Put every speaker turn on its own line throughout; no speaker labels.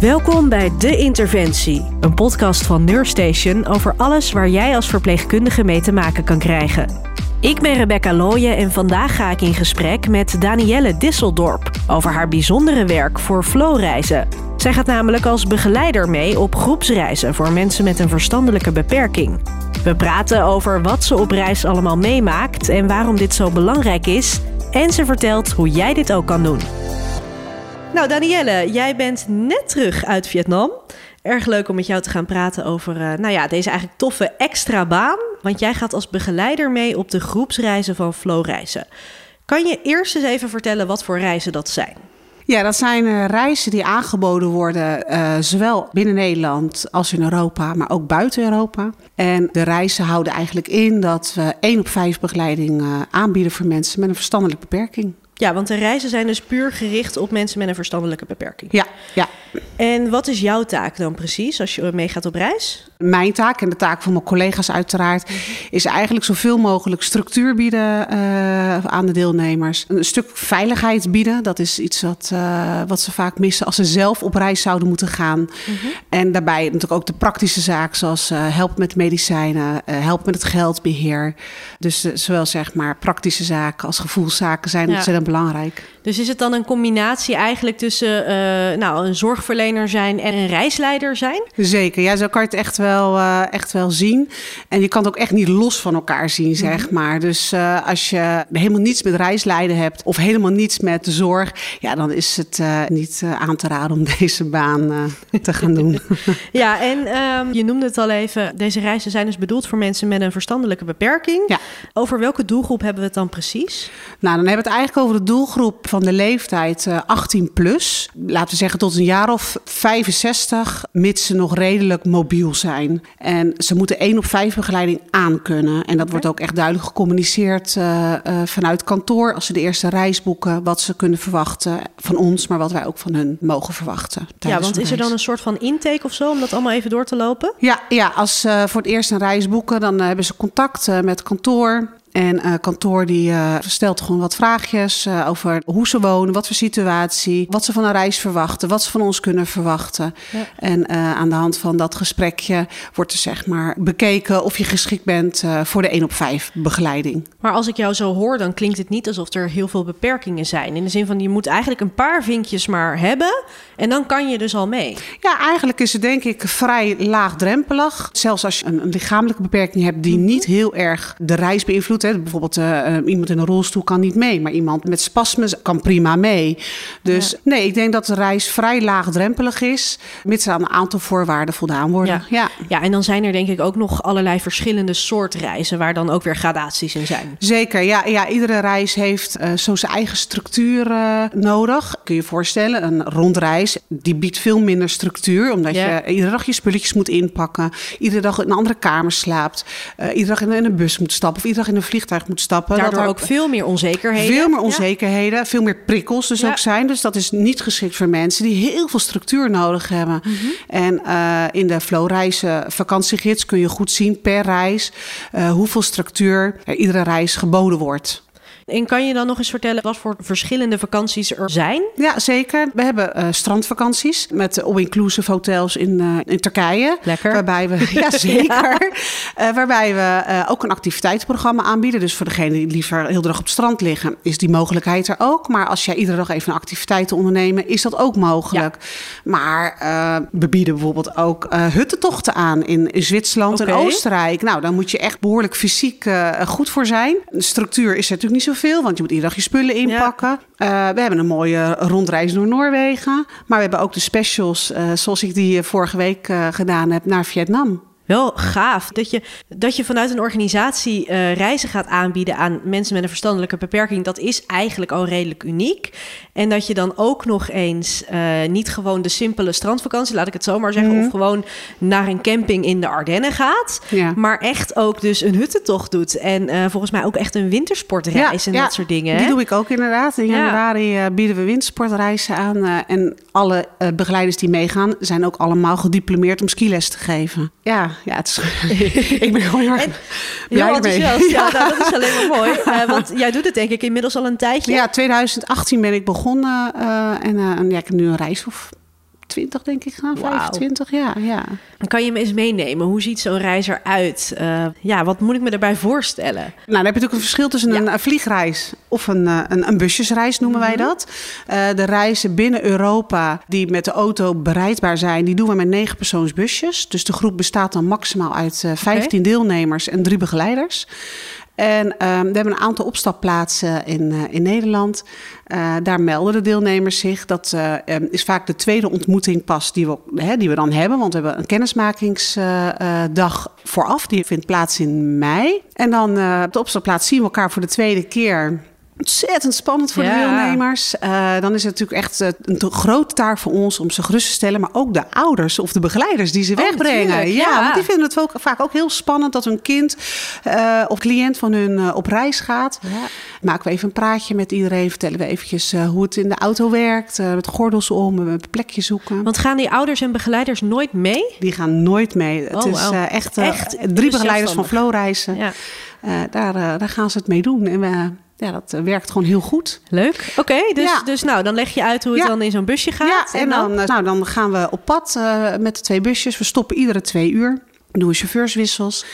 Welkom bij De Interventie, een podcast van Neurstation over alles waar jij als verpleegkundige mee te maken kan krijgen. Ik ben Rebecca Looyen en vandaag ga ik in gesprek met Danielle Disseldorp over haar bijzondere werk voor Flowreizen. Zij gaat namelijk als begeleider mee op groepsreizen voor mensen met een verstandelijke beperking. We praten over wat ze op reis allemaal meemaakt en waarom dit zo belangrijk is. En ze vertelt hoe jij dit ook kan doen. Nou, Danielle, jij bent net terug uit Vietnam. Erg leuk om met jou te gaan praten over uh, nou ja, deze eigenlijk toffe extra baan. Want jij gaat als begeleider mee op de groepsreizen van Flow Reizen. Kan je eerst eens even vertellen wat voor reizen dat zijn?
Ja, dat zijn uh, reizen die aangeboden worden, uh, zowel binnen Nederland als in Europa, maar ook buiten Europa. En de reizen houden eigenlijk in dat we één op vijf begeleiding aanbieden voor mensen met een verstandelijke beperking.
Ja, want de reizen zijn dus puur gericht op mensen met een verstandelijke beperking.
Ja, ja.
En wat is jouw taak dan precies als je meegaat op reis?
Mijn taak en de taak van mijn collega's uiteraard is eigenlijk zoveel mogelijk structuur bieden uh, aan de deelnemers. Een stuk veiligheid bieden, dat is iets wat, uh, wat ze vaak missen als ze zelf op reis zouden moeten gaan. Mm -hmm. En daarbij natuurlijk ook de praktische zaken zoals uh, helpen met medicijnen, helpen met het geldbeheer. Dus zowel zeg maar praktische zaken als gevoelszaken zijn ja. ontzettend belangrijk.
Dus is het dan een combinatie eigenlijk tussen uh, nou, een zorgverlener zijn en een reisleider zijn?
Zeker, ja, zo kan je het echt wel, uh, echt wel zien. En je kan het ook echt niet los van elkaar zien, zeg -hmm. maar. Dus uh, als je helemaal niets met reisleiden hebt of helemaal niets met de zorg, ja, dan is het niet aan te raden om deze baan te gaan doen.
ja, en um, je noemde het al even, deze reizen zijn dus bedoeld voor mensen met een verstandelijke beperking.
Ja.
Over welke doelgroep hebben we het dan precies?
Nou, dan hebben we het eigenlijk over de doelgroep van de leeftijd uh, 18 plus. Laten we zeggen tot een jaar of 65, mits ze nog redelijk mobiel zijn. En ze moeten één op vijf begeleiding aankunnen. En dat wordt ook echt duidelijk gecommuniceerd uh, uh, vanuit kantoor als ze de eerste reis boeken, wat ze kunnen verwachten van ons, maar wat wij ook van hun mogen verwachten.
Ja, want is er dan een soort van intake of zo om dat allemaal even door te lopen?
Ja, ja als ze voor het eerst een reis boeken, dan hebben ze contact met kantoor. En uh, kantoor die uh, stelt gewoon wat vraagjes uh, over hoe ze wonen, wat voor situatie, wat ze van een reis verwachten, wat ze van ons kunnen verwachten. Ja. En aan de hand van dat gesprekje wordt er zeg maar bekeken of je geschikt bent voor de 1 op 5 begeleiding.
Maar als ik jou zo hoor, dan klinkt het niet alsof er heel veel beperkingen zijn. In de zin van je moet eigenlijk een paar vinkjes maar hebben en dan kan je dus al mee.
Ja, eigenlijk is het denk ik vrij laagdrempelig. Zelfs als je een, een lichamelijke beperking hebt die niet heel erg de reis beïnvloedt. Hè. Bijvoorbeeld uh, iemand in een rolstoel kan niet mee, maar iemand met spasmes kan prima mee. Dus ja. nee, ik denk dat de reis vrij laagdrempelig is, mits aan een aantal voorwaarden voldaan worden.
Ja. Ja. ja, en dan zijn er denk ik ook nog allerlei verschillende soort reizen waar dan ook weer gradaties in zijn.
Zeker, ja. ja iedere reis heeft uh, zo zijn eigen structuur uh, nodig. Kun je je voorstellen, een rondreis, die biedt veel minder structuur, omdat ja. je iedere dag je spulletjes moet inpakken, iedere dag in een andere kamer slaapt, iedere dag in, in een bus moet stappen of iedere dag in een vliegtuig moet stappen.
Daardoor dat ook veel meer onzekerheden.
Veel meer onzekerheden, ja. veel meer prikkels dus ja. ook zijn. Dus dat is niet geschikt voor mensen die heel veel structuur nodig hebben. Mm -hmm. En uh, in de flowreizen vakantiegids kun je goed zien per reis uh, hoeveel structuur er iedere reis geboden wordt.
En kan je dan nog eens vertellen wat voor verschillende vakanties er zijn?
Ja, zeker. We hebben uh, strandvakanties met all-inclusive hotels in, uh, in Turkije.
Lekker.
Waarbij we, ja zeker. ja. Uh, waarbij we ook een activiteitsprogramma aanbieden. Dus voor degene die liever heel de dag op het strand liggen, is die mogelijkheid er ook. Maar als jij iedere dag even een activiteit te ondernemen, is dat ook mogelijk. Ja. Maar we bieden bijvoorbeeld ook huttentochten aan in, in Zwitserland okay. en Oostenrijk. Nou, dan moet je echt behoorlijk fysiek goed voor zijn. De structuur is er natuurlijk niet zo veel, want je moet iedere dag je spullen inpakken. Ja. Uh, we hebben een mooie rondreis door Noorwegen. Maar we hebben ook de specials, uh, zoals ik die vorige week gedaan heb, naar Vietnam.
Wel gaaf dat je, dat je vanuit een organisatie uh, reizen gaat aanbieden aan mensen met een verstandelijke beperking. Dat is eigenlijk al redelijk uniek. En dat je dan ook nog eens uh, niet gewoon de simpele strandvakantie, laat ik het zo maar zeggen, mm -hmm. of gewoon naar een camping in de Ardennen gaat. Ja. Maar echt ook dus een huttentocht doet. En uh, volgens mij ook echt een wintersportreis ja, en
ja,
dat soort dingen.
Die doe ik ook inderdaad. In januari bieden we wintersportreizen aan. en alle begeleiders die meegaan zijn ook allemaal gediplomeerd om skiles te geven. Ja, ja, het is, ik ben gewoon heel erg blij.
Ja, ja nou, dat is alleen maar mooi. Uh, want jij doet het denk ik inmiddels al een tijdje.
Ja, 2018 ben ik begonnen uh, en, uh, en ja, ik heb nu een reis of 20 denk ik gaan, 25, ja, ja.
Dan kan je me eens meenemen. Hoe ziet zo'n reis eruit? Uh, ja, wat moet ik me daarbij voorstellen? Nou,
dan heb je natuurlijk een verschil tussen een, vliegreis of een, een, een busjesreis, noemen wij mhm. dat. Uh, de reizen binnen Europa die met de auto bereidbaar zijn, die doen we met negen persoonsbusjes. Dus de groep bestaat dan maximaal uit uh, 15 deelnemers en drie begeleiders. En uh, we hebben een aantal opstapplaatsen in, uh, in Nederland. Uh, daar melden de deelnemers zich. Dat uh, is vaak de tweede ontmoeting pas die we, hè, die we dan hebben. Want we hebben een kennismakingsdag vooraf. Die vindt plaats in mei. En dan op de opstapplaats zien we elkaar voor de tweede keer ontzettend spannend voor de deelnemers. Uh, dan is het natuurlijk echt uh, een grote taak voor ons om ze gerust te stellen. Maar ook de ouders of de begeleiders die ze oh, wegbrengen. Ja, want die vinden het ook, vaak ook heel spannend dat hun kind uh, of cliënt van hun op reis gaat. Ja. Maken we even een praatje met iedereen. Vertellen we eventjes hoe het in de auto werkt. met gordels om, een plekje zoeken.
Want gaan die ouders en begeleiders nooit mee?
Die gaan nooit mee. Oh, het is echt, echt drie begeleiders van Flow reizen. Daar, daar gaan ze het mee doen. En we ja, dat eh, werkt gewoon heel goed.
Leuk. Oké, dus, dus nou, dan leg je uit hoe het dan in zo'n busje gaat.
Ja, en, dan, eh, nou, dan gaan we op pad uh, met de twee busjes. We stoppen iedere twee uur. Doen we chauffeurswissels.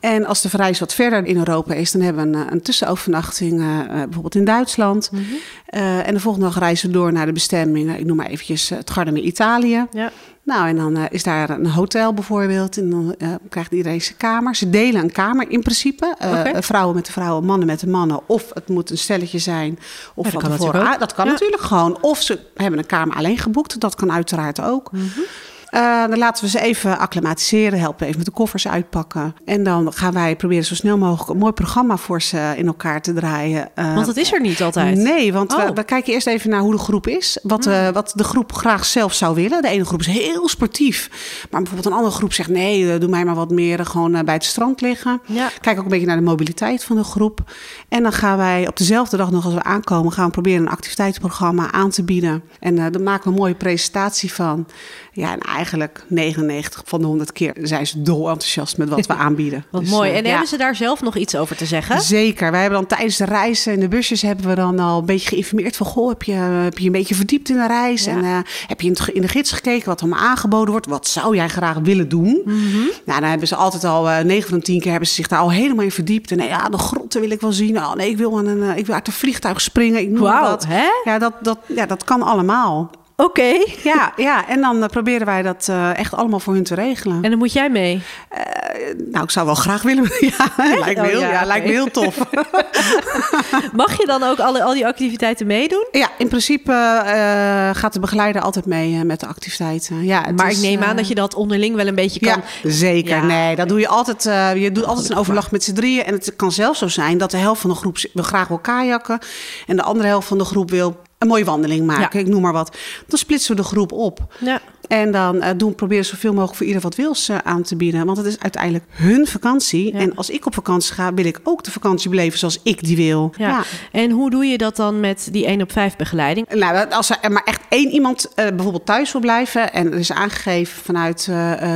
En als de reis wat verder in Europa is, dan hebben we een, een tussenovernachting, uh, bijvoorbeeld in Duitsland. Mm -hmm. uh, en de volgende dag reizen we door naar de bestemming, ik noem maar eventjes het Garden Italië. Ja. Nou, en dan uh, is daar een hotel bijvoorbeeld. En dan krijgt iedereen zijn kamer. Ze delen een kamer in principe. Okay. Vrouwen met de vrouwen, mannen met de mannen. Of het moet een stelletje zijn. Of
ja, dat, kan natuurlijk,
ah, dat kan ja. natuurlijk gewoon. Of ze hebben een kamer alleen geboekt. Dat kan uiteraard ook. Mm -hmm. Uh, dan laten we ze even acclimatiseren, helpen even met de koffers uitpakken. En dan gaan wij proberen zo snel mogelijk een mooi programma voor ze in elkaar te draaien.
Uh, want dat is er niet altijd.
Nee, want oh. we, we, kijken eerst even naar hoe de groep is. Wat, uh, wat de groep graag zelf zou willen. De ene groep is heel sportief. Maar bijvoorbeeld een andere groep zegt: nee, doe mij maar wat meer gewoon bij het strand liggen. Ja. Kijk ook een beetje naar de mobiliteit van de groep. En dan gaan wij op dezelfde dag nog als we aankomen, gaan we proberen een activiteitsprogramma aan te bieden. En daar maken we een mooie presentatie van. Ja, en eigenlijk 99 van de 100 keer zijn ze dol enthousiast met wat we aanbieden.
wat dus, mooi. En ja. hebben ze daar zelf nog iets over te zeggen?
Zeker. Wij hebben dan tijdens de reis in de busjes hebben we dan al een beetje geïnformeerd van... goh, heb je, heb je een beetje verdiept in de reis? Ja. En uh, heb je in de gids gekeken wat er aangeboden wordt? Wat zou jij graag willen doen? Mm -hmm. Nou, dan hebben ze altijd al, uh, 9 van de 10 keer hebben ze zich daar al helemaal in verdiept. En nee, ja, de grotten wil ik wel zien. Oh, nee, ik wil, aan een, ik wil uit een vliegtuig springen. Ik noem wow, wat. Hè? Ja, dat, dat, ja, dat kan allemaal.
Oké.
Ja, ja, en dan uh, proberen wij dat uh, echt allemaal voor hun te regelen.
En dan moet jij mee?
Uh, nou, ik zou wel graag willen. ja, lijkt me, heel, oh, ja, ja lijkt me heel tof.
Mag je dan ook alle, al die activiteiten meedoen?
Ja, in principe gaat de begeleider altijd mee met de activiteiten. Ja,
maar is, ik neem aan dat je dat onderling wel een beetje kan.
Ja, zeker. Ja. Nee, dat doe je altijd. je doet altijd een overleg met z'n drieën. En het kan zelfs zo zijn dat de helft van de groep wil graag wil kajakken. En de andere helft van de groep wil een mooie wandeling maken, ja. ik noem maar wat. Dan splitsen we de groep op. Ja. En dan uh, doen, proberen zoveel mogelijk voor ieder wat wils uh, aan te bieden. Want het is uiteindelijk hun vakantie. Ja. En als ik op vakantie ga, wil ik ook de vakantie beleven zoals ik die wil.
Ja. ja. En hoe doe je dat dan met die 1 op 5 begeleiding?
Nou, als er maar echt één iemand uh, bijvoorbeeld thuis wil blijven. En er is aangegeven vanuit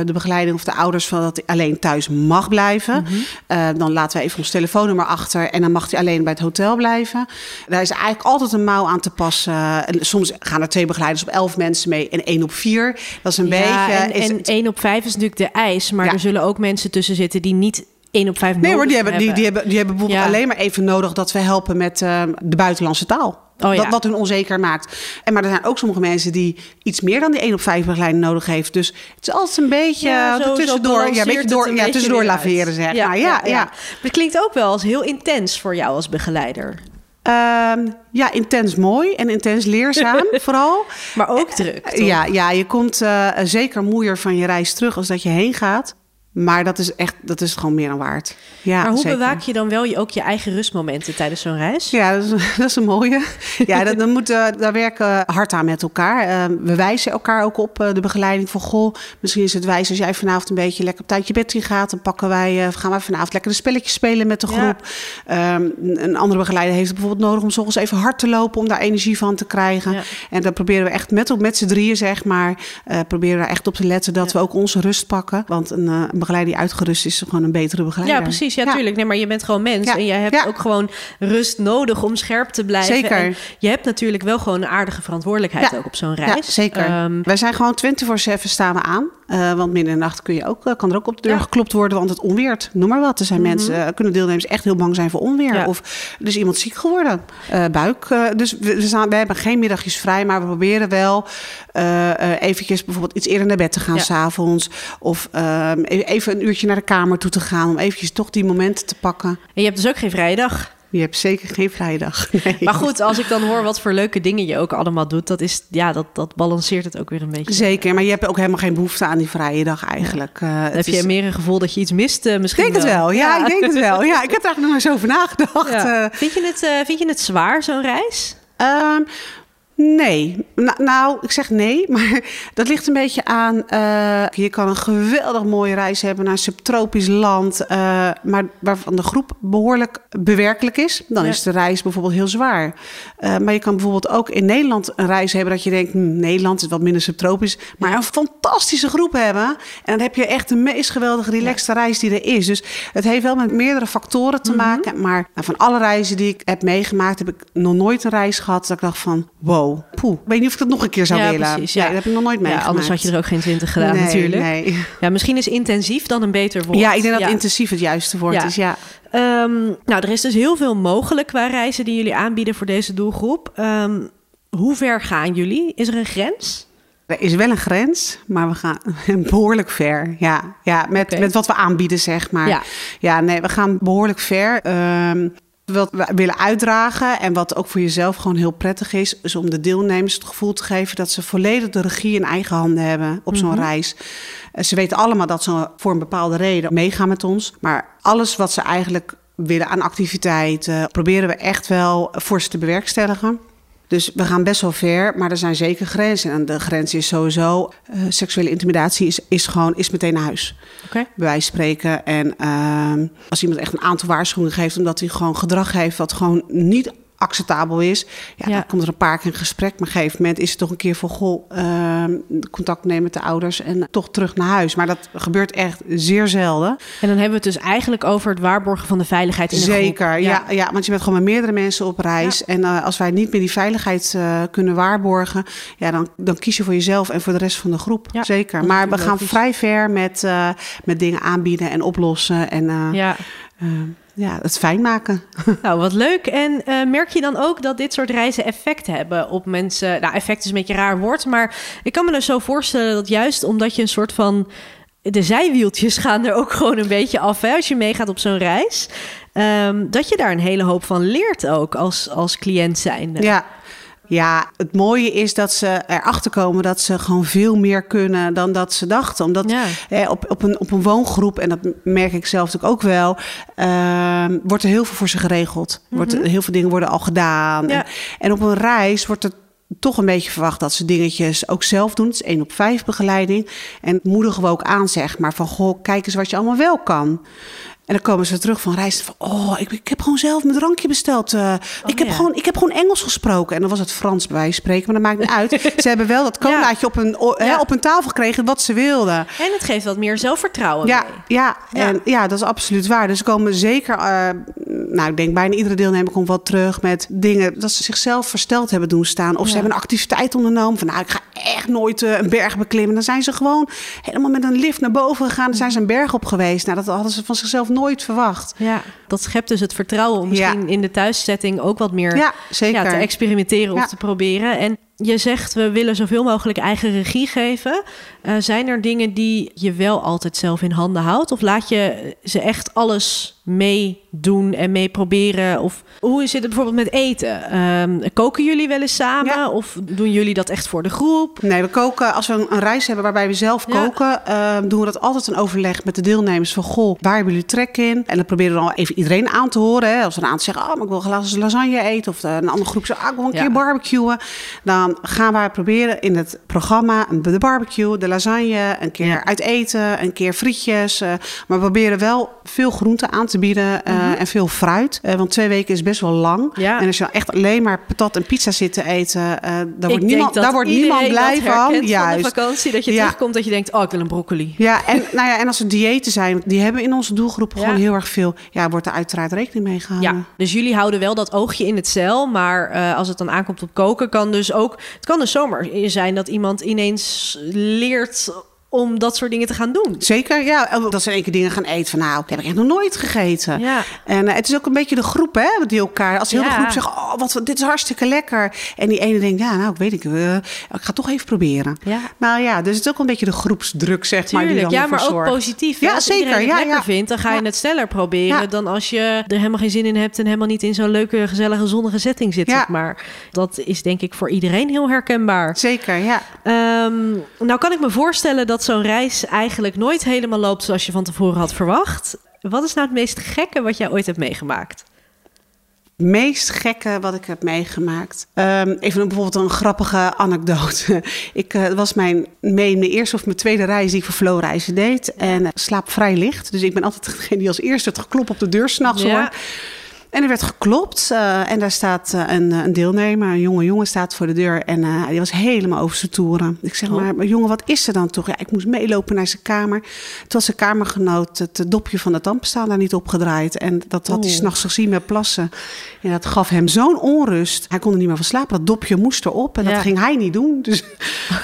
de begeleiding of de ouders van dat hij alleen thuis mag blijven. Mm -hmm. dan laten we even ons telefoonnummer achter. En dan mag hij alleen bij het hotel blijven. Daar is eigenlijk altijd een mouw aan te passen. soms gaan er twee begeleiders op elf mensen mee en één op vier. Dat is een ja, beetje.
En, en 1 op 5 is natuurlijk de eis. Maar ja. er zullen ook mensen tussen zitten die niet 1 op 5
nee, hoor, die
hebben,
hebben. Die, die, hebben, die hebben bijvoorbeeld ja. alleen maar even nodig dat we helpen met uh, de buitenlandse taal. Oh, ja. dat, wat hun onzeker maakt. En, maar er zijn ook sommige mensen die iets meer dan die 1 op 5 begeleiding nodig heeft. Dus het is altijd een beetje ja, zo, tussendoor, zo ja, een beetje door, ja, tussendoor laveren, zeg maar. Ja, ja, ja.
Het klinkt ook wel als heel intens voor jou als begeleider.
Um, ja, intens mooi en intens leerzaam vooral.
Maar ook druk. Toch?
Ja, ja, je komt uh, zeker moeier van je reis terug als dat je heen gaat. Maar dat is echt, dat is gewoon meer dan waard. Ja,
maar hoe
zeker.
bewaak je dan wel je, ook je eigen rustmomenten tijdens zo'n reis?
Ja, dat is, dat is een mooie. Ja, dat, dan moeten, daar werken hard aan met elkaar. Uh, we wijzen elkaar ook op uh, de begeleiding van... goh, misschien is het wijs als jij vanavond een beetje lekker op tijd je bed in gaat... dan pakken wij, uh, gaan wij vanavond lekker een spelletje spelen met de groep. Ja. Um, een andere begeleider heeft het bijvoorbeeld nodig... om soms even hard te lopen om daar energie van te krijgen. Ja. En dan proberen we echt met, met z'n drieën, zeg maar... proberen we echt op te letten dat we ook onze rust pakken. Want een, een begeleider die uitgerust is, gewoon een betere begeleider.
Ja, precies. Ja, tuurlijk. Nee, maar je bent gewoon mens. En je hebt ook gewoon rust nodig om scherp te blijven.
Zeker. En
je hebt natuurlijk wel gewoon een aardige verantwoordelijkheid ook op zo'n reis.
Zeker. Um, Wij zijn gewoon 24-7 staan we aan. Uh, want midden in de nacht kun je ook, uh, kan er ook op de deur geklopt worden, want het onweert. Noem maar wat. Er zijn mm -hmm. mensen, uh, kunnen deelnemers echt heel bang zijn voor onweer. Of er is iemand ziek geworden, buik. dus we, we, staan, we, hebben geen middagjes vrij, maar we proberen wel eventjes bijvoorbeeld iets eerder naar bed te gaan ja. s'avonds. Of ehm, even een uurtje naar de kamer toe te gaan om eventjes toch die momenten te pakken. En
je hebt dus ook geen vrije dag?
Je hebt zeker geen vrijdag.
Nee. Maar goed, als ik dan hoor wat voor leuke dingen je ook allemaal doet, dat, is, ja, dat, dat balanceert het ook weer een beetje.
Zeker, maar je hebt ook helemaal geen behoefte aan die vrije dag eigenlijk.
Uh, heb je meer een gevoel dat je iets mist uh, misschien?
Ik denk het wel, ja, ja, ik denk het wel. Ja, ik heb er eigenlijk nog maar eens over nagedacht. Ja.
Uh, vind, je het, vind je het zwaar, zo'n reis?
Um, Nee, nou, nou, ik zeg nee, maar dat ligt een beetje aan. Uh, je kan een geweldig mooie reis hebben naar een subtropisch land, uh, maar waarvan de groep behoorlijk bewerkelijk is. Dan ja. is de reis bijvoorbeeld heel zwaar. Uh, maar je kan bijvoorbeeld ook in Nederland een reis hebben dat je denkt: hm, Nederland is wat minder subtropisch, maar een fantastische groep hebben. En dan heb je echt de meest geweldige, relaxte ja. reis die er is. Dus het heeft wel met meerdere factoren te mm -hmm. maken. Maar nou, van alle reizen die ik heb meegemaakt, heb ik nog nooit een reis gehad dat ik dacht van wow. Poeh, ik weet niet of ik dat nog een keer zou
ja,
willen.
Precies, ja.
Nee, dat heb ik nog nooit meegemaakt.
Ja, anders had je er ook geen twintig gedaan
nee,
natuurlijk.
Nee.
Ja, misschien is intensief dan een beter woord.
Ja, ik denk dat intensief het juiste woord is, ja.
Um, nou, er is dus heel veel mogelijk qua reizen die jullie aanbieden voor deze doelgroep. Um, hoe ver gaan jullie? Is er een grens?
Er is wel een grens, maar we gaan behoorlijk ver. Ja, ja met, okay. met wat we aanbieden, zeg maar. Ja, ja nee, we gaan behoorlijk ver. Um, wat we willen uitdragen en wat ook voor jezelf gewoon heel prettig is, is om de deelnemers het gevoel te geven dat ze volledig de regie in eigen handen hebben op zo'n mm -hmm. reis. Ze weten allemaal dat ze voor een bepaalde reden meegaan met ons, maar alles wat ze eigenlijk willen aan activiteiten, proberen we echt wel voor ze te bewerkstelligen. Dus we gaan best wel ver, maar er zijn zeker grenzen. En de grens is sowieso, uh, seksuele intimidatie is, is gewoon is meteen naar huis.
Okay.
Bij wijze spreken. En uh, als iemand echt een aantal waarschuwingen geeft, omdat hij gewoon gedrag heeft wat gewoon niet acceptabel is, ja, ja, dan komt er een paar keer een gesprek. Maar op een gegeven moment is het toch een keer van goh, uh, contact nemen met de ouders en toch terug naar huis. Maar dat gebeurt echt zeer zelden.
En dan hebben we het dus eigenlijk over het waarborgen van de veiligheid in de
Zeker,
groep.
Ja. Ja, ja, want je bent gewoon met meerdere mensen op reis. Ja. En uh, als wij niet meer die veiligheid uh, kunnen waarborgen, ja, dan, dan kies je voor jezelf en voor de rest van de groep. Zeker. Maar we gaan vrij ver met, uh, met dingen aanbieden en oplossen. En,
ja
ja, het fijn maken.
Nou, wat leuk. En uh, merk je dan ook dat dit soort reizen effect hebben op mensen? Nou, effect is een beetje een raar woord, maar ik kan me er zo voorstellen dat juist omdat je een soort van. De zijwieltjes gaan er ook gewoon een beetje af hè, als je meegaat op zo'n reis. Um, dat je daar een hele hoop van leert ook als, als cliënt zijnde.
Ja, ja, het mooie is dat ze erachter komen dat ze gewoon veel meer kunnen dan dat ze dachten. Omdat
ja.
eh, op, op, een, op een woongroep, en dat merk ik zelf natuurlijk ook wel, uh, wordt er heel veel voor ze geregeld. Mm -hmm. wordt, heel veel dingen worden al gedaan.
Ja.
En, en op een reis wordt er toch een beetje verwacht dat ze dingetjes ook zelf doen. Het is één op vijf begeleiding. En moedigen we ook aan, zeg maar, van goh, kijk eens wat je allemaal wel kan. En dan komen ze terug van reizen van... oh, ik, ik heb gewoon zelf mijn drankje besteld. Uh, oh, ik, heb
ja.
gewoon, ik heb gewoon Engels gesproken. En dan was het Frans bij spreken, maar dat maakt niet uit. ze hebben wel dat colaatje ja. op, een, o, ja. hè, op een tafel gekregen wat ze wilden.
En het geeft wat meer zelfvertrouwen
ja,
mee.
Ja, En, ja, dat is absoluut waar. Dus ze komen zeker... Uh, nou, ik denk bijna iedere deelnemer komt wel terug met dingen... dat ze zichzelf versteld hebben doen staan. Of ze hebben een activiteit ondernomen. Van nou, ik ga echt nooit uh, een berg beklimmen. Dan zijn ze gewoon helemaal met een lift naar boven gegaan. Dan zijn ze een berg op geweest. Nou, dat hadden ze van zichzelf nooit verwacht.
Ja, dat schept dus het vertrouwen om misschien ja. in de thuiszetting ook wat meer
ja, zeker.
Ja, te experimenteren of te proberen. En je zegt we willen zoveel mogelijk eigen regie geven. Uh, zijn er dingen die je wel altijd zelf in handen houdt? Of laat je ze echt alles meedoen en mee proberen? Of hoe zit het bijvoorbeeld met eten? Um, koken jullie wel eens samen? Ja. Of doen jullie dat echt voor de groep?
Nee, we koken als we een, een reis hebben waarbij we zelf koken, uh, doen we dat altijd een overleg met de deelnemers van goh, waar hebben jullie trek in? En dan proberen we dan even iedereen aan te horen. Hè? Als er een aantal zeggen, oh, maar ik wil graag lasagne eten. Of de, een andere groep zegt, ah, ik wil een keer barbecuen. Dan dan gaan wij proberen in het programma de barbecue, de lasagne, een keer
Ja.
uit eten, een keer frietjes. eh, maar we proberen wel veel groenten aan te bieden eh, en veel fruit. Eh, want twee weken is best wel lang.
Mhm. Ja.
En als je dan echt alleen maar patat en pizza zit te eten, daar wordt niemand, daar wordt niemand blij
dat
van.
herkent van
Juist.
de vakantie, dat je
Ja.
terugkomt dat je denkt, oh, ik wil een broccoli.
Ja, en, nou ja, en als er diëten zijn, die hebben in onze doelgroep gewoon heel erg veel. Ja, wordt er uiteraard rekening mee gehouden.
Ja, dus jullie houden wel dat oogje in het cel. Maar als het dan aankomt op koken, kan dus ook. Het kan dus zomaar zijn dat iemand ineens leert om dat soort dingen te gaan doen.
Zeker, ja. Oh, Dat ze in één keer dingen gaan eten van nou, dat heb ik echt nog nooit gegeten.
Ja.
En eh, het is ook een beetje de groep, hè, die elkaar... Als heel de
Ja.
groep zegt, oh, wat, dit is hartstikke lekker. En die ene denkt, ja, nou, ik weet ik, eh, ik ga het toch even proberen.
Ja.
Nou ja, dus het is ook een beetje de groepsdruk, zeg maar, die dan
ja, maar ook
zorgt.
positief.
Ja,
als
zeker,
iedereen het
ja,
lekker vindt, dan ga je het sneller proberen dan als je er helemaal geen zin in hebt en helemaal niet in zo'n leuke, gezellige, zonnige setting zit.
Ja.
Zeg maar. Dat is denk ik voor iedereen heel herkenbaar.
Zeker, ja.
Ehm, nou kan ik me voorstellen dat zo'n reis eigenlijk nooit helemaal loopt zoals je van tevoren had verwacht. Wat is nou het meest gekke wat jij ooit hebt meegemaakt?
meest gekke wat ik heb meegemaakt. Ehm, even een, bijvoorbeeld een grappige anekdote. Ik het was mijn, mee, mijn eerste of mijn tweede reis die ik voor Flow reizen deed. En eh, slaap vrij licht. Dus ik ben altijd degene die als eerste het geklop op de deur s'nachts
Ja.
hoor. En er werd geklopt eh, en daar staat eh, een, een deelnemer, een jonge jongen staat voor de deur. En eh, die was helemaal over zijn toeren. Ik zeg
Oh.
maar, jongen, wat is er dan toch? Ja, ik moest meelopen naar zijn kamer. Toen was zijn kamergenoot het dopje van de tandpasta daar niet opgedraaid. En dat had hij
Oh.
s'nachts gezien met plassen. En dat gaf hem zo'n onrust. Hij kon er niet meer van slapen. Dat dopje moest erop en
Ja.
dat ging hij niet doen. Dus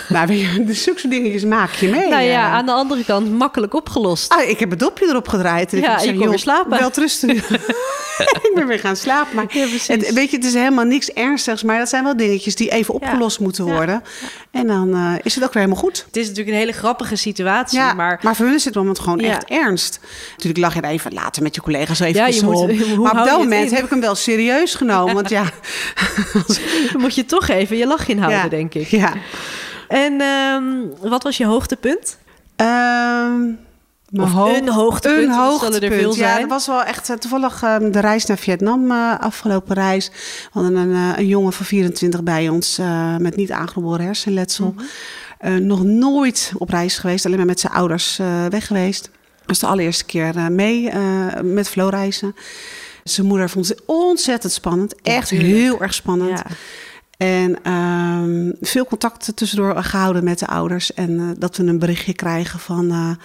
nou, weet je, dus zulke dingetjes maak je mee.
nou ja,
eh.
aan de andere kant makkelijk opgelost.
Ah, ik heb het dopje erop gedraaid. En
Ja,
ik zeg,
kon weer slapen.
Wel rusten. ik ben weer gaan slapen. Maar
Ja,
het, weet je, het is helemaal niks ernstigs. Maar dat zijn wel dingetjes die even opgelost moeten
Ja.
worden. En dan eh, is het ook weer helemaal goed.
Het is natuurlijk een hele grappige situatie,
Ja,
maar
maar, voor hun is het moment gewoon echt ernst. Natuurlijk lag je er even later met je collega's even
je moet-
om. Maar op dat moment heb ik hem wel serieus genomen. Want ja,
dan moet je toch even je lach inhouden, denk ik.
Ja.
En ehm, wat was je hoogtepunt?
Ehm, mijn
Of
hoog-
een hoogtepunt,
Een
er
hoogtepunt.
er veel
Ja,
zijn.
dat was wel echt eh, toevallig ehm, de reis naar Vietnam, eh, afgelopen reis. We hadden een, eh, een jongen van 24 bij ons met niet aangeboren hersenletsel.
Mhm.
Nog nooit op reis geweest, alleen maar met zijn ouders weg geweest. Dat was de allereerste keer mee met Flow reizen. Zijn moeder vond het ontzettend spannend. Echt heel erg spannend.
Ja.
En ehm, veel contact tussendoor gehouden met de ouders. En dat we een berichtje krijgen van...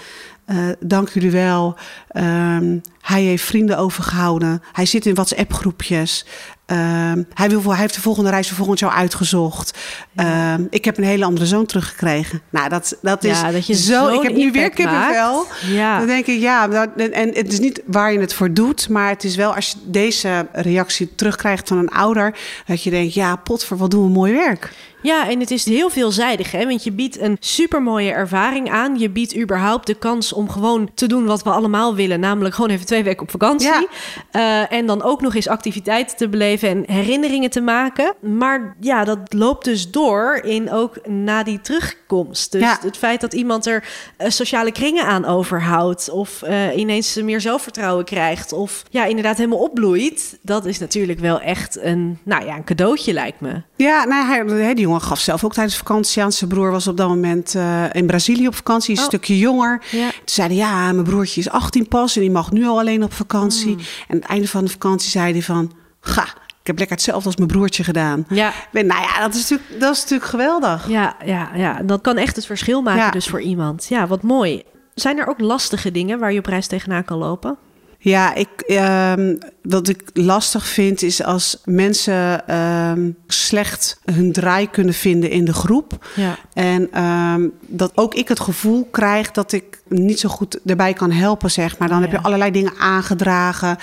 eh, dank jullie wel. Ehm, hij heeft vrienden overgehouden. Hij zit in WhatsApp-groepjes. Ehm, hij, wil, voor- hij heeft de volgende reis voor volgend jaar uitgezocht. Ehm, ik heb een hele andere zoon teruggekregen. Nou, dat, dat is
Ja, dat je
zo... Ik heb nu weer kippenvel.
Ja.
Dan denk ik, ja, dat- en, en het is niet waar je het voor doet, maar het is wel als je deze reactie terugkrijgt van een ouder, dat je denkt, ja, potver, wat doen we mooi werk.
Ja, en het is heel veelzijdig, hè? want je biedt een supermooie ervaring aan. Je biedt überhaupt de kans om gewoon te doen wat we allemaal willen, namelijk gewoon even twee weken op vakantie.
Ja.
Eh, en dan ook nog eens activiteiten te beleven en herinneringen te maken. Maar ja, dat loopt dus door in ook na die terugkomst. Dus
Ja.
het feit dat iemand er eh, sociale kringen aan overhoudt, of eh, ineens meer zelfvertrouwen krijgt, of ja, inderdaad helemaal opbloeit, dat is natuurlijk wel echt een, nou ja, een cadeautje lijkt me.
Ja, nou, die jongen gaf zelf ook tijdens vakantie aan. Zijn broer was op dat moment eh, in Brazilië op vakantie, een
Oh.
stukje jonger.
Ja.
Toen zeiden ja, mijn broertje is 18 pas en die mag nu al alleen op vakantie.
Hmm.
En aan het einde van de vakantie zei hij van, ga, ik heb lekker hetzelfde als mijn broertje gedaan.
Ja.
Ben, nou ja, dat is natuurlijk, dat is natuurlijk geweldig.
Ja, ja, ja, dat kan echt het verschil maken
Ja.
dus voor iemand. Ja, wat mooi. Zijn er ook lastige dingen waar je op reis tegenaan kan lopen?
Ja, ik, ehm, wat ik lastig vind is als mensen ehm, slecht hun draai kunnen vinden in de groep.
Ja.
En ehm, dat ook ik het gevoel krijg dat ik niet zo goed erbij kan helpen, zeg maar. Dan heb je allerlei dingen aangedragen.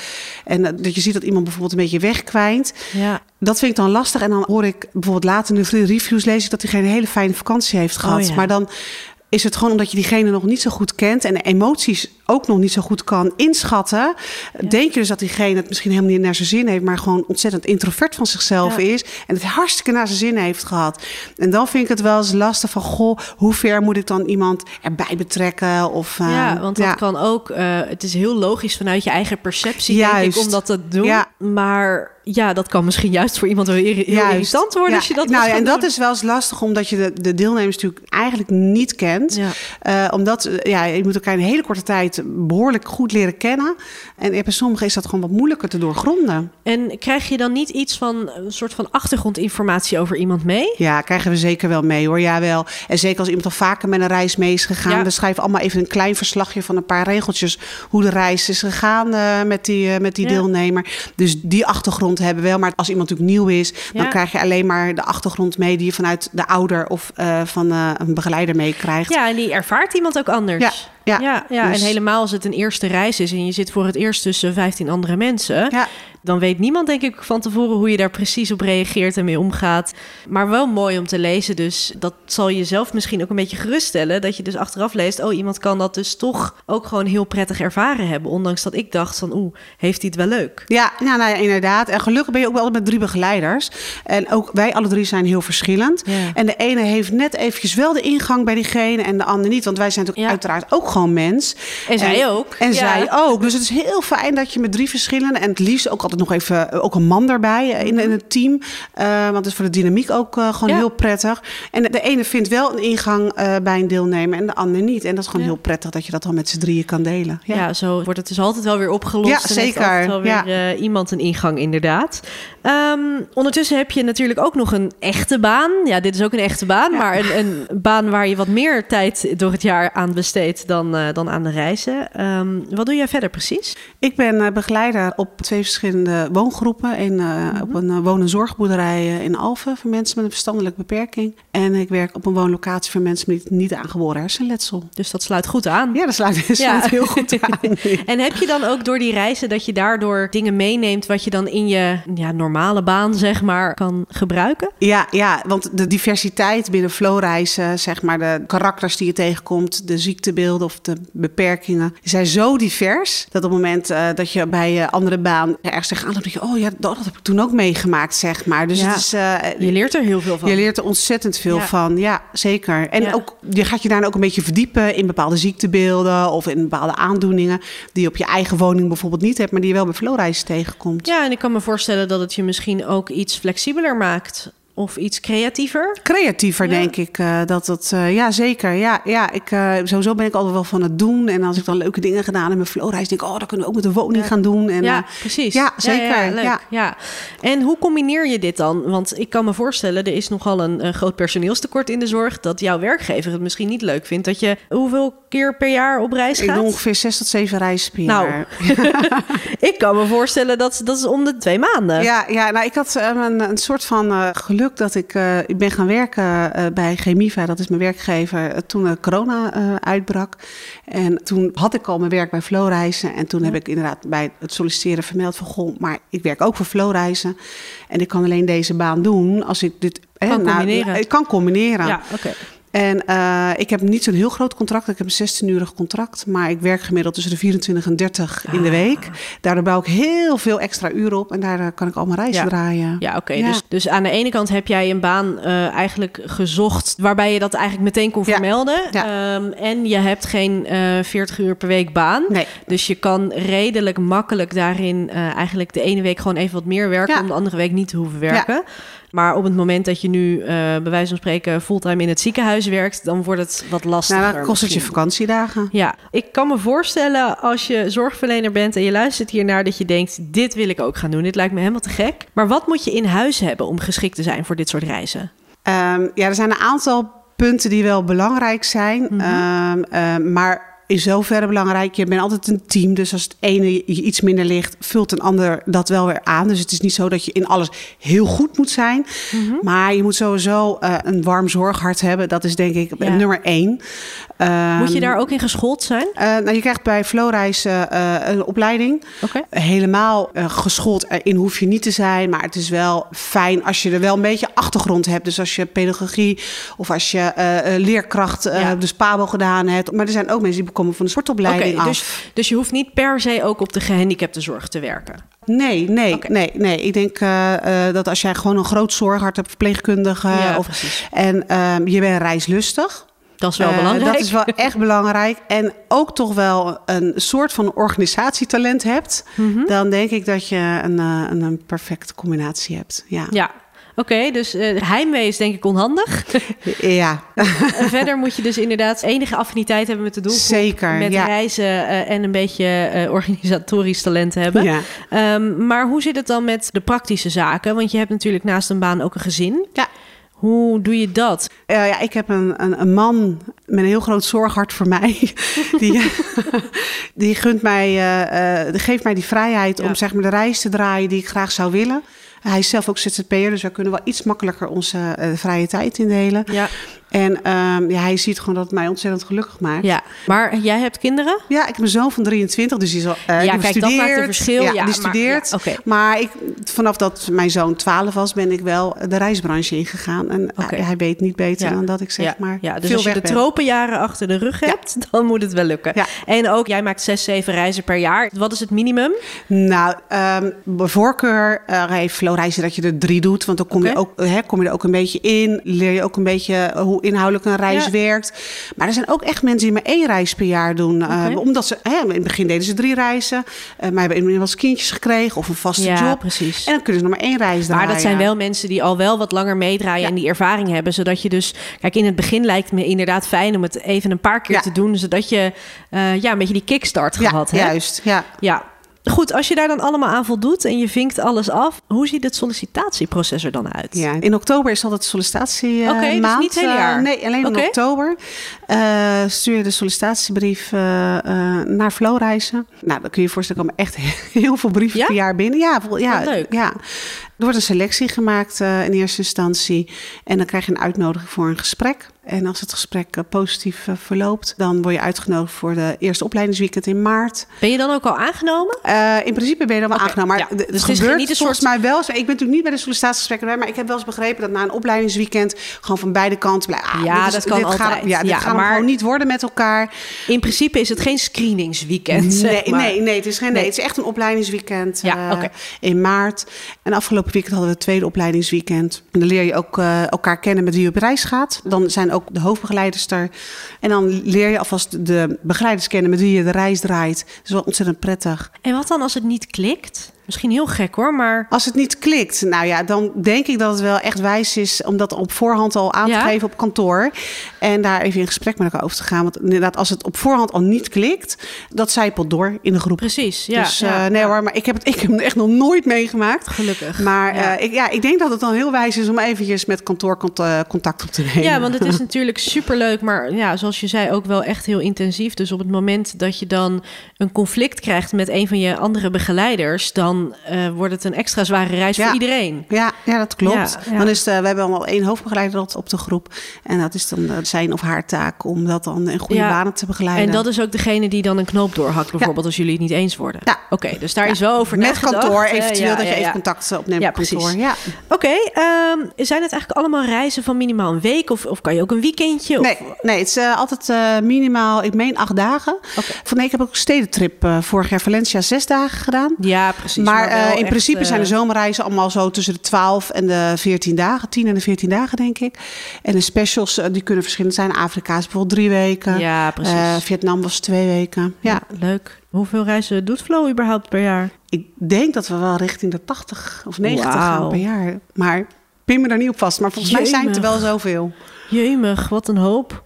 En eh, dat je ziet dat iemand bijvoorbeeld een beetje wegkwijnt.
Ja.
Dat vind ik dan lastig. En dan hoor ik bijvoorbeeld later in de reviews lees ik dat diegene een hele fijne vakantie heeft gehad.
Oh ja.
Maar dan is het gewoon omdat je diegene nog niet zo goed kent en de emoties ook nog niet zo goed kan inschatten. Denk je dus dat diegene het misschien helemaal niet naar zijn zin heeft, maar gewoon ontzettend introvert van zichzelf
Ja.
is en het hartstikke naar zijn zin heeft gehad. En dan vind ik het wel eens lastig van, goh, hoe ver moet ik dan iemand erbij betrekken? Of,
ja, want dat
ja.
kan ook. eh, het is heel logisch vanuit je eigen perceptie, denk ik,
Juist.
om dat te doen.
Ja.
Maar Ja, dat kan misschien juist voor iemand wel heel
Juist.
irritant worden
Ja,
als je dat
nou ja, en dat is wel eens lastig, omdat je de, de deelnemers natuurlijk eigenlijk niet kent.
Ja.
Eh, omdat eh, ja, je moet elkaar in een hele korte tijd behoorlijk goed leren kennen. En bij sommigen is dat gewoon wat moeilijker te doorgronden.
En krijg je dan niet iets van een soort van achtergrondinformatie over iemand mee?
Ja, krijgen we zeker wel mee hoor. Jawel. En zeker als iemand al vaker met een reis mee is gegaan.
Ja.
We schrijven allemaal even een klein verslagje van een paar regeltjes. Hoe de reis is gegaan eh, met die, met die deelnemer. Dus die achtergrond hebben we wel. Maar als iemand natuurlijk nieuw is, dan krijg je alleen maar de achtergrond mee die je vanuit de ouder of eh, van eh, een begeleider meekrijgt.
Ja, en die ervaart iemand ook anders.
Ja, ja.
ja, ja.
Dus-
en helemaal als het een eerste reis is en je zit voor het eerst tussen 15 andere mensen,
Ja.
dan weet niemand denk ik van tevoren hoe je daar precies op reageert en mee omgaat. Maar wel mooi om te lezen, dus dat zal jezelf misschien ook een beetje geruststellen, dat je dus achteraf leest, oh iemand kan dat dus toch ook gewoon heel prettig ervaren hebben, ondanks dat ik dacht van, oeh, heeft hij het wel leuk?
Ja, nou, nou ja, inderdaad. En gelukkig ben je ook wel met drie begeleiders. En ook wij alle drie zijn heel verschillend.
Ja.
En de ene heeft net eventjes wel de ingang bij diegene en de ander niet. Want wij zijn natuurlijk uiteraard ook gewoon mens.
En zij ook.
En
Ja.
zij ook. Dus het is heel fijn dat je met drie verschillende... en het liefst ook altijd nog even ook een man daarbij eh, in, in het team. Eh, want het is voor de dynamiek ook eh, gewoon
Ja.
heel prettig. En de ene vindt wel een ingang bij een deelnemer en de ander niet. En dat is gewoon
Ja.
heel prettig dat je dat dan met z'n drieën kan delen.
Ja. zo wordt het dus altijd wel weer opgelost.
Ja, zeker.
altijd wel weer iemand een ingang, inderdaad. Ehm, ondertussen heb je natuurlijk ook nog een echte baan. Ja, dit is ook een echte baan, maar een, een baan waar je wat meer tijd door het jaar aan besteedt dan, eh, dan aan de reizen. Ehm, wat doe jij verder precies?
Ik ben eh, begeleider op twee verschillende woongroepen. Een, eh, Op een woon- en zorgboerderij eh, in Alphen voor mensen met een verstandelijke beperking. En ik werk op een woonlocatie voor mensen met niet aangeboren hersenletsel.
Dus dat sluit goed aan.
Ja, dat sluit, sluit heel goed aan.
En heb je dan ook door die reizen dat je daardoor dingen meeneemt wat je dan in je ja, normale baan, zeg maar, kan gebruiken?
Ja, ja, want de diversiteit binnen flowreizen, zeg maar, de karakters die je tegenkomt, de ziektebeelden of de beperkingen, zijn zo divers dat op het moment eh, dat je bij je andere baan ergens tegenaan loopt, denk je, oh ja, dat, dat heb ik toen ook meegemaakt, zeg maar. Dus
Ja.
het is, eh,
Je leert er heel veel van.
Je leert er ontzettend veel
Ja.
van, ja, zeker. En
Ja.
ook, je gaat je daarna ook een beetje verdiepen in bepaalde ziektebeelden of in bepaalde aandoeningen die je op je eigen woning bijvoorbeeld niet hebt, maar die je wel bij flowreizen tegenkomt.
Ja, en ik kan me voorstellen dat het je misschien ook iets flexibeler maakt. Of iets creatiever.
Creatiever,
Ja.
denk ik. eh, dat dat, eh, ja, zeker. Ja, ja ik, eh, sowieso ben ik altijd wel van het doen. En als ik dan leuke dingen gedaan heb met flowreis, denk ik, oh, dat kunnen we ook met de woning
Ja.
gaan doen. En,
ja, precies.
ja, zeker.
Ja.
Ja.
En hoe combineer je dit dan? Want ik kan me voorstellen, er is nogal een, een groot personeelstekort in de zorg. Dat jouw werkgever het misschien niet leuk vindt. Dat je hoeveel keer per jaar op reis
ik
gaat?
doe ongeveer zes tot zeven reizen per
Nou,
jaar.
ik kan me voorstellen dat dat is om de twee maanden.
Ja, ja nou, ik had eh, een, een soort van eh, geluk dat ik... eh, ik ben gaan werken bij Chemiva, dat is mijn werkgever, toen corona uitbrak. En toen had ik al mijn werk bij Flowreizen. En toen heb ik inderdaad bij het solliciteren vermeld van... Goh, maar ik werk ook voor Flowreizen. En ik kan alleen deze baan doen als ik dit...
Kan
nou,
combineren.
ik kan combineren.
Ja, oké.
En eh, ik heb niet zo'n heel groot contract. Ik heb een 16-urig contract. Maar ik werk gemiddeld tussen de 24 en 30 in de
Ah.
week. Daardoor bouw ik heel veel extra uren op. En daar eh, kan ik al mijn reizen
Ja.
draaien.
Ja, oké.
Ja.
Dus, dus aan de ene kant heb jij een baan eh, eigenlijk gezocht waarbij je dat eigenlijk meteen kon vermelden.
Ja.
Ehm, en je hebt geen eh 40 uur per week baan.
Nee.
Dus je kan redelijk makkelijk daarin eigenlijk de ene week gewoon even wat meer werken om de andere week niet te hoeven werken. Maar op het moment dat je nu eh bij wijze van spreken fulltime in het ziekenhuis werkt, dan wordt het wat lastiger.
Nou, dan kost het je vakantiedagen.
Ja, ik kan me voorstellen als je zorgverlener bent en je luistert hiernaar dat je denkt, dit wil ik ook gaan doen. Dit lijkt me helemaal te gek. Maar wat moet je in huis hebben om geschikt te zijn voor dit soort reizen?
Ehm, ja, er zijn een aantal punten die wel belangrijk zijn.
Mhm.
Ehm, ehm, maar in zoverre belangrijk. Je bent altijd een team. Dus als het ene je iets minder ligt, vult een ander dat wel weer aan. Dus het is niet zo dat je in alles heel goed moet zijn.
Mhm.
Maar je moet sowieso eh, een warm zorghart hebben. Dat is denk ik
Ja.
nummer één.
Moet je
Ehm,
daar ook in geschoold zijn?
eh, nou, je krijgt bij Flowreis eh, eh, een opleiding. Helemaal eh, geschoold in hoef je niet te zijn. Maar het is wel fijn als je er wel een beetje achtergrond hebt. Dus als je pedagogie of als je leerkracht,
Ja.
de SPABO gedaan hebt. Maar er zijn ook mensen die komen van een sportopleiding
Oké,
af.
dus, dus je hoeft niet per se ook op de gehandicaptenzorg te werken.
Nee, nee, nee, nee. Ik denk dat als jij gewoon een groot zorghart hebt, verpleegkundige.
Ja,
of,
precies.
en ehm, je bent reislustig.
Dat is wel
Eh,
belangrijk.
Dat is wel echt belangrijk. En ook toch wel een soort van organisatietalent hebt.
Mhm.
Dan denk ik dat je een, eh, een, een perfecte combinatie hebt. Ja.
Ja, oké. dus eh, heimwee is denk ik onhandig.
Ja,
verder moet je dus inderdaad enige affiniteit hebben met de doelgroep.
zeker.
Met
ja.
reizen en een beetje organisatorisch talent hebben.
Ja.
Ehm, maar hoe zit het dan met de praktische zaken? Want je hebt natuurlijk naast een baan ook een gezin.
Ja.
Hoe doe je dat?
Eh, ja, ik heb een, een, een man met een heel groot zorghart voor mij. die, die gunt mij, die geeft mij die vrijheid
Ja.
om zeg maar, de reis te draaien die ik graag zou willen. Hij is zelf ook ZZP'er, dus wij kunnen wel iets makkelijker onze vrije tijd indelen.
Ja.
En ehm, ja, hij ziet gewoon dat het mij ontzettend gelukkig maakt.
ja. Maar jij hebt kinderen?
Ja, ik heb een zoon van 23, dus die is al uh,
Ja, kijk, dat maakt een verschil.
Ja,
Ja,
die
maar-
studeert.
ja.
Maar ik, vanaf dat mijn zoon 12 was, ben ik wel de reisbranche ingegaan. En uh, hij weet niet beter dan dat ik zeg maar
ja, dus
veel
als je de
ben.
tropenjaren achter de rug hebt, dan moet het wel lukken.
Ja.
En ook, jij maakt zes, zeven reizen per jaar. Wat is het minimum?
Nou, ehm bij voorkeur uh, heeft Flow Reizen dat je er drie doet. Want dan kom, je ook, hè, kom je er ook een beetje in. Leer je ook een beetje hoe inhoudelijk een reis
Ja.
werkt. Maar er zijn ook echt mensen die maar één reis per jaar doen. Uh,
Oké.
omdat ze, hè, in het begin deden ze drie reizen. Uh, maar hebben inmiddels kindjes gekregen of een vaste
ja,
job.
precies.
En dan kunnen ze nog maar één reis draaien.
Maar dat zijn wel mensen die al wel wat langer meedraaien
Ja.
en die ervaring hebben. Zodat je dus... Kijk, in het begin lijkt me inderdaad fijn om het even een paar keer te doen. Zodat je uh, ja, een beetje die kickstart
ja,
gehad hebt.
juist. Ja.
Ja. Goed, als je daar dan allemaal aan voldoet en je vinkt alles af, hoe ziet het sollicitatieproces er dan uit?
Ja, in oktober is altijd sollicitatie uh,
Oké, dus niet het hele jaar?
Uh, nee, alleen in oktober. Uh, stuur je de sollicitatiebrief uh, naar Flowreizen. Nou, dan kun je je voorstellen, er komen echt heel veel brieven
Ja?
per jaar binnen. Ja, ja,
Wat leuk.
ja. Er wordt een selectie gemaakt uh, in eerste instantie. En dan krijg je een uitnodiging voor een gesprek. En als het gesprek uh, positief uh, verloopt, dan word je uitgenodigd voor de eerste opleidingsweekend in maart.
Ben je dan ook al aangenomen?
In principe ben je dan wel aangenomen. Maar
ja. Dus
het
het is
gebeurt
niet een
volgens
soort-
mij wel. Ik ben natuurlijk niet bij de sollicitatiegesprekken bij, maar ik heb wel eens begrepen dat na een opleidingsweekend gewoon van beide kanten blijft. Ah,
Ja,
dit is-
dat kan
dit Gaat,
altijd.
ja, dit
Ja,
gaan
maar-
gewoon niet worden met elkaar.
In principe is het geen screeningsweekend. zeg
Nee,
maar.
nee, nee, het is geen nee.
Nee.
Het is echt een opleidingsweekend
Ja,
eh, in maart. En afgelopen weekend hadden we het tweede opleidingsweekend. En dan leer je ook eh, elkaar kennen met wie je op reis gaat. Dan zijn ook de hoofdbegeleiders er. En dan leer je alvast de begeleiders kennen met wie je de reis draait. Dat is wel ontzettend prettig.
En wat dan als het niet klikt? Misschien heel gek hoor, maar
Als het niet klikt, nou ja, dan denk ik dat het wel echt wijs is om dat op voorhand al aan te
Ja?
geven op kantoor. En daar even in gesprek met elkaar over te gaan. Want inderdaad, als het op voorhand al niet klikt, dat zijpelt door in de groep.
precies. Ja,
dus
ja,
eh, nee
ja.
hoor, maar ik heb, het, ik heb het echt nog nooit meegemaakt.
Gelukkig.
Maar
Ja.
ja. ik, ja, ik denk dat het dan heel wijs is om eventjes met kantoor eh, contact op te nemen.
Ja, want het is natuurlijk superleuk, maar ja, zoals je zei, ook wel echt heel intensief. Dus op het moment dat je dan een conflict krijgt met een van je andere begeleiders, dan eh, wordt het een extra zware reis
Ja.
voor iedereen.
Ja, ja, dat klopt.
Ja.
Dan is eh, we hebben allemaal één hoofdbegeleider op- de groep. En dat is dan eh, zijn of haar taak om dat dan in goede banen te begeleiden.
En dat is ook degene die dan een knoop doorhakt, bijvoorbeeld als jullie het niet eens worden.
Ja.
Oké, dus daar is wel over
Met kantoor eventueel dat je even contact opneemt
Ja,
kantoor.
precies.
Ja.
Oké, ehm, zijn het eigenlijk allemaal reizen van minimaal een week? Of, of kan je ook een weekendje? Of-
Nee, nee, het is altijd minimaal, ik meen acht dagen. Van nee, ik heb ook een stedentrip vorig jaar Valencia zes dagen gedaan.
Ja, precies.
Maar, eh, in principe
eh,
zijn de zomerreizen allemaal zo tussen de 12 en de 14 dagen. 10 en de 14 dagen, denk ik. En de specials, eh, die kunnen verschillend zijn. Afrika is bijvoorbeeld drie weken.
Ja, precies.
Eh, Vietnam was twee weken. Ja.
Leuk. Hoeveel reizen doet Flo überhaupt per jaar?
ik denk dat we wel richting de 80 of 90
Wauw.
gaan per jaar. Maar pin me daar niet op vast. Maar volgens mij zijn het er wel zoveel.
Jemig, wat een hoop.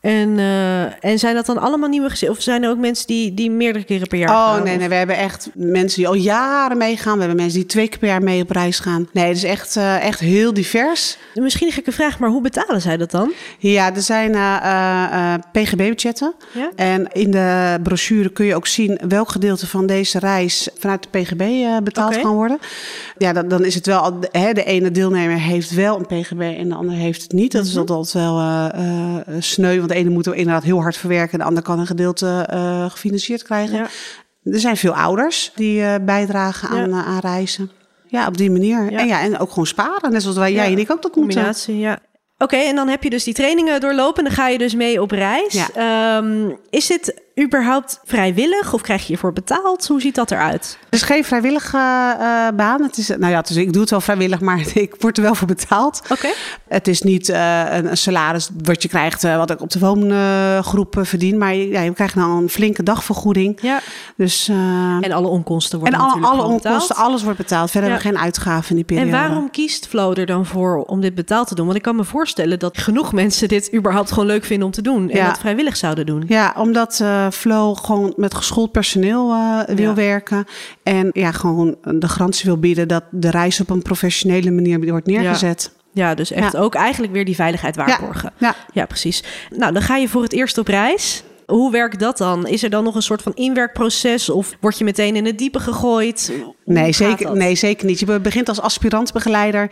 En, eh, en zijn dat dan allemaal nieuwe gezinnen? Of zijn er ook mensen die, die meerdere keren per jaar
Oh
gaan?
nee,
Of-
nee, we hebben echt mensen die al jaren meegaan. We hebben mensen die twee keer per jaar mee op reis gaan. Nee, het is echt, eh, echt heel divers.
Misschien een gekke vraag, maar hoe betalen zij dat dan?
Ja, er zijn eh, PGB-budgetten.
Ja?
En in de brochure kun je ook zien welk gedeelte van deze reis vanuit de PGB betaald kan worden. Ja, dan, dan is het wel, hè, de ene deelnemer heeft wel een PGB en de andere heeft het niet. Dat is
Mhm.
altijd wel sneu, want de ene moet er inderdaad heel hard verwerken en de ander kan een gedeelte eh, gefinancierd krijgen.
Ja.
Er zijn veel ouders die eh, bijdragen aan,
Ja.
eh, aan reizen. Ja, op die manier. En, ja, en ook gewoon sparen, net zoals wij, jij en ik ook dat moeten.
Combinatie, ja. Oké, en dan heb je dus die trainingen doorlopen. Dan ga je dus mee op reis. Ehm, is dit überhaupt vrijwillig of krijg je hiervoor betaald? Hoe ziet dat eruit?
Het is geen vrijwillige uh, baan. Het is, nou ja, dus ik doe het wel vrijwillig, maar ik word er wel voor betaald.
Oké.
Het is niet uh, een, een, salaris wat je krijgt, uh, wat ik op de woongroep verdien. Maar ja, je krijgt nou een flinke dagvergoeding.
Ja.
Dus,
en alle onkosten worden
En alle, onkosten, alles wordt betaald. Verder
Ja.
hebben we geen uitgaven in die periode.
En waarom kiest Flow er dan voor om dit betaald te doen? Want ik kan me voorstellen dat genoeg mensen dit überhaupt gewoon leuk vinden om te doen. En
Ja.
dat vrijwillig zouden doen.
Ja, omdat eh, Flow gewoon met geschoold personeel eh, wil
Ja.
werken. En ja, gewoon de garantie wil bieden dat de reis op een professionele manier wordt neergezet.
Ja, dus echt
Ja.
ook eigenlijk weer die veiligheid waarborgen.
Ja.
Ja, precies. Nou, dan ga je voor het eerst op reis. Hoe werkt dat dan? Is er dan nog een soort van inwerkproces of word je meteen in het diepe gegooid?
Nee zeker, nee, zeker niet. Je begint als aspirantbegeleider.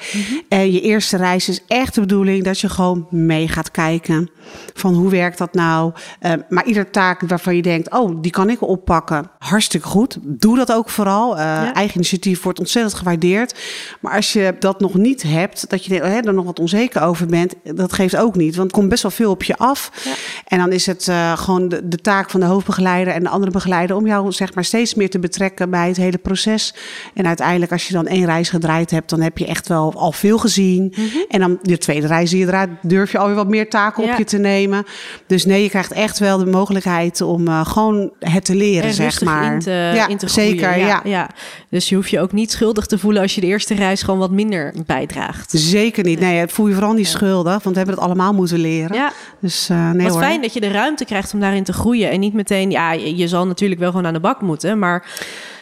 En je eerste reis is echt de bedoeling dat je gewoon mee gaat kijken. Van hoe werkt dat nou? Eh, maar ieder taak waarvan je denkt, oh, die kan ik oppakken. Hartstikke goed. Doe dat ook vooral. Eh,
Ja.
Eigen initiatief wordt ontzettend gewaardeerd. Maar als je dat nog niet hebt, dat je er hè, er nog wat onzeker over bent, dat geeft ook niet. Want er komt best wel veel op je af.
Ja.
En dan is het eh, gewoon de, de taak van de hoofdbegeleider en de andere begeleider om jou zeg maar steeds meer te betrekken bij het hele proces. En uiteindelijk, als je dan één reis gedraaid hebt, dan heb je echt wel al veel gezien. En dan de tweede reis die je draait, durf je alweer wat meer taken
Ja.
op je te nemen. Dus nee, je krijgt echt wel de mogelijkheid om eh, gewoon het te leren,
En
zeg maar.
in te,
ja,
in te groeien.
zeker.
ja,
Ja,
ja. Dus je hoeft je ook niet schuldig te voelen als je de eerste reis gewoon wat minder bijdraagt.
Zeker niet. Nee, voel je vooral niet schuldig, want we hebben het allemaal moeten leren.
Ja,
Dus eh, nee
wat
hoor.
fijn dat je de ruimte krijgt om daarin te groeien. En niet meteen, ja, je, je zal natuurlijk wel gewoon aan de bak moeten. Maar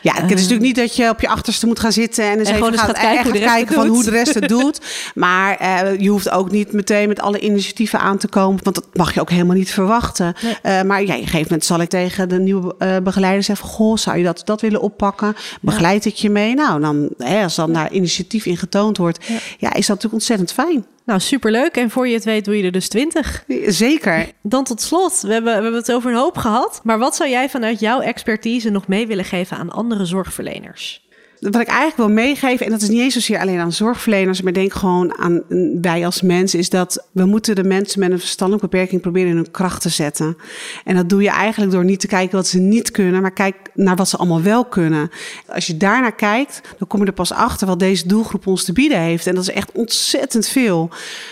Ja, het is natuurlijk niet dat je op je achterste moet gaan zitten en, eens
gewoon
even
eens gaat kijken
echt
hoe de
gaat
rest
kijken
het
van
doet.
hoe de rest het doet. Maar eh, je hoeft ook niet meteen met alle initiatieven aan te komen, want dat mag je ook helemaal niet verwachten.
Nee.
Eh, maar ja, op een gegeven moment zal ik tegen de nieuwe eh, begeleider zeggen: Goh, zou je dat, dat willen oppakken? Begeleid ik je mee? Nou, dan, hè, als dan daar initiatief in getoond wordt, ja. is dat natuurlijk ontzettend fijn.
Nou, superleuk. En voor je het weet doe je er dus twintig.
Zeker.
Dan tot slot, we hebben, we hebben het over een hoop gehad. Maar wat zou jij vanuit jouw expertise nog mee willen geven aan andere zorgverleners?
Wat ik eigenlijk wil meegeven, en dat is niet eens zozeer alleen aan zorgverleners, maar denk gewoon aan wij als mensen, is dat we moeten de mensen met een verstandelijke beperking proberen in hun kracht te zetten. En dat doe je eigenlijk door niet te kijken wat ze niet kunnen, maar kijk naar wat ze allemaal wel kunnen. Als je daarnaar kijkt, dan kom je er pas achter wat deze doelgroep ons te bieden heeft. En dat is echt ontzettend veel.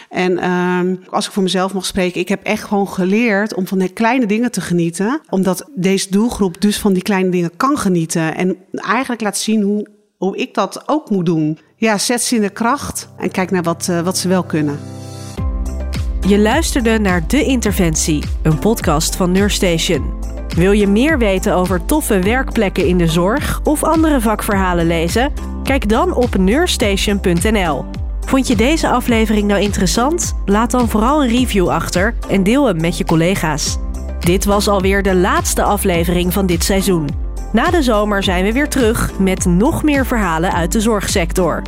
En ehm, als ik voor mezelf mag spreken, ik heb echt gewoon geleerd om van de kleine dingen te genieten. Omdat deze doelgroep dus van die kleine dingen kan genieten. En eigenlijk laat zien hoe, hoe ik dat ook moet doen. Ja, zet ze in de kracht en kijk naar wat, eh, wat ze wel kunnen.
Je luisterde naar De Interventie, een podcast van Nurstation. Wil je meer weten over toffe werkplekken in de zorg of andere vakverhalen lezen? Kijk dan op nurstation.nl. Vond je deze aflevering nou interessant? Laat dan vooral een review achter en deel hem met je collega's. Dit was alweer de laatste aflevering van dit seizoen. Na de zomer zijn we weer terug met nog meer verhalen uit de zorgsector.